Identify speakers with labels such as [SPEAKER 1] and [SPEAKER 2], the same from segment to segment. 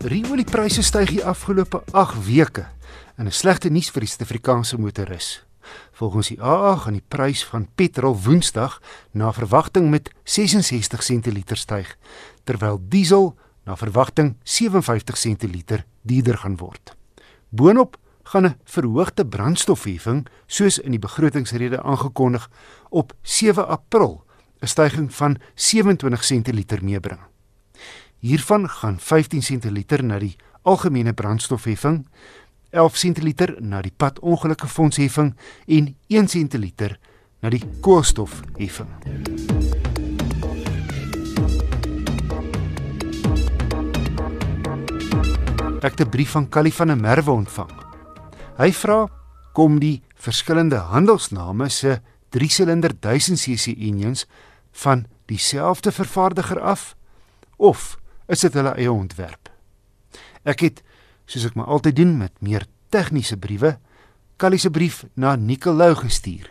[SPEAKER 1] Rioliepryse styg die afgelope 8 weke en 'n slegte nuus vir die Suid-Afrikaanse motoris. Volgens die AA gaan die prys van petrol Woensdag na verwagting met 66 sente liter styg, terwyl diesel na verwagting 57 sente liter duurder gaan word. Boonop gaan 'n verhoogde brandstofheffing, soos in die begrotingsrede aangekondig, op 7 April 'n stygings van 27 sente liter meebring. Hiervan gaan 15 sentiliter na die algemene brandstofheffing, 11 sentiliter na die padongelukkefondseffing en 1 sentiliter na die koolstofheffing. Ek het 'n brief van Callie van der Merwe ontvang. Hy vra kom die verskillende handelsname se 3-silinder 1000cc engines van dieselfde vervaardiger af of is dit hulle eie ontwerp. Ek het soos ek maar altyd doen met meer tegniese briewe, Callie se brief na Nicolou gestuur.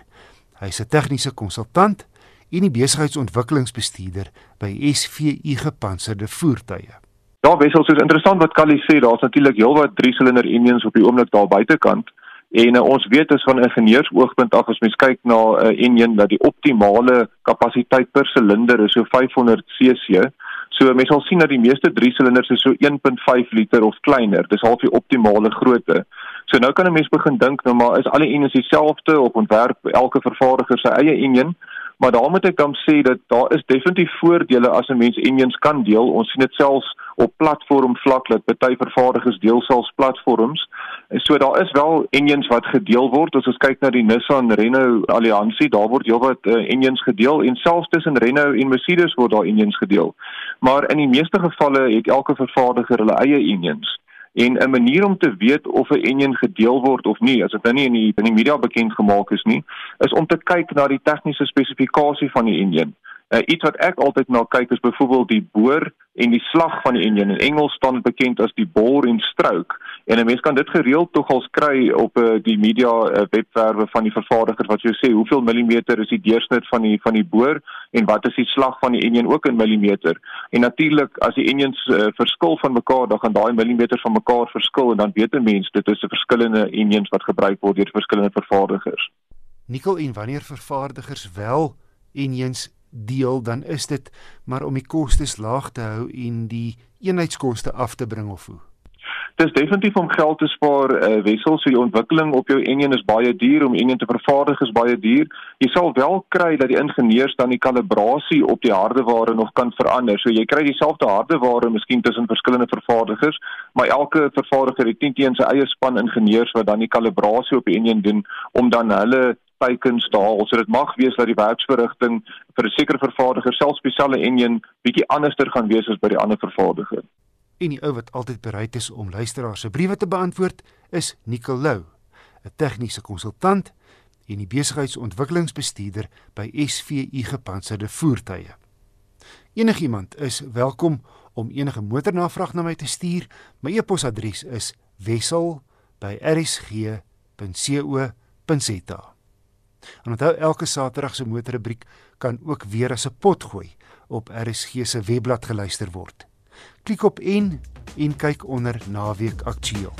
[SPEAKER 1] Hy's 'n tegniese konsultant en die besigheidsontwikkelingsbestuurder by SVU Gepantserde Voertuie.
[SPEAKER 2] Ja, wissel soos interessant wat Callie sê, daar's natuurlik heelwat 3-silinder engines op die oomblik daar buitekant. En uh, ons weet as van 'n ingenieursoogpunt af as mens kyk na 'n uh, engine dat die optimale kapasiteit per silinder is so 500 cc. So mense sal sien dat die meeste 3 silinders is so 1.5 liter of kleiner. Dis half die optimale grootte. So nou kan 'n mens begin dink nou maar is al die engines dieselfde op ontwerp elke vervaardiger sy eie engine, maar daarmee moet ek dan sê dat daar is definitief voordele as 'n mens engines kan deel. Ons sien dit selfs op platform vlak dat baie vervaardigers deel selfs platforms. So daar is wel engines wat gedeel word. As ons kyk na die Nissan Renault alliansie, daar word heelwat uh, engines gedeel en selfs tussen Renault en Mercedes word daar engines gedeel. Maar in die meeste gevalle het elke vervaardiger hulle eie engines. En 'n manier om te weet of 'n engine gedeel word of nie, as dit nou nie in die in die media bekend gemaak is nie, is om te kyk na die tegniese spesifikasie van die engine. Uh, iets wat ek altyd na kyk is byvoorbeeld die boor en die slag van die engine. In Engels staan bekend as die bore en stroke. En 'n mens kan dit gereeld tog al kry op uh, die media uh, webwerwe van die vervaardigers wat jy sê hoeveel millimeter is die deursnit van die van die boor en wat is die slag van die engine ook in millimeter. En natuurlik as die engines uh, verskil van mekaar, dan gaan daai millimeter van mekaar verskil en dan weet 'n mens dit is 'n verskillende engines wat gebruik word deur verskillende vervaardigers.
[SPEAKER 1] Nikkel en wanneer vervaardigers wel engines deel dan is dit maar om die kostes laag te hou en die eenheidskoste af te bring of hoe.
[SPEAKER 2] Dit is definitief om geld te spaar. Uh, wissel so die ontwikkeling op jou enjin is baie duur om enjin te vervaardig is baie duur. Jy sal wel kry dat die ingenieurs dan die kalibrasie op die hardeware nog kan verander. So jy kry dieselfde hardeware miskien tussen verskillende vervaardigers, maar elke vervaardiger het teen sy eie span ingenieurs wat dan die kalibrasie op die enjin doen om dan hulle teikens daal. So dit mag wees dat die werksverrigting vir 'n sekere vervaardiger self spesiale enjin bietjie anderster gaan wees as by die ander vervaardiger.
[SPEAKER 1] En die ou wat altyd bereid is om luisteraars se briewe te beantwoord, is Nicolou, 'n tegniese konsultant en die besigheidsontwikkelingsbestuurder by SVU Gepantserde Voertuie. Enigiemand is welkom om enige motornavraag na my te stuur. My e-posadres is wissel@rsg.co.za. En onthou elke Saterdag se motorrubriek kan ook weer as 'n pot gooi op RSG se webblad geluister word. Klik op en en kyk onder naweek aktueel.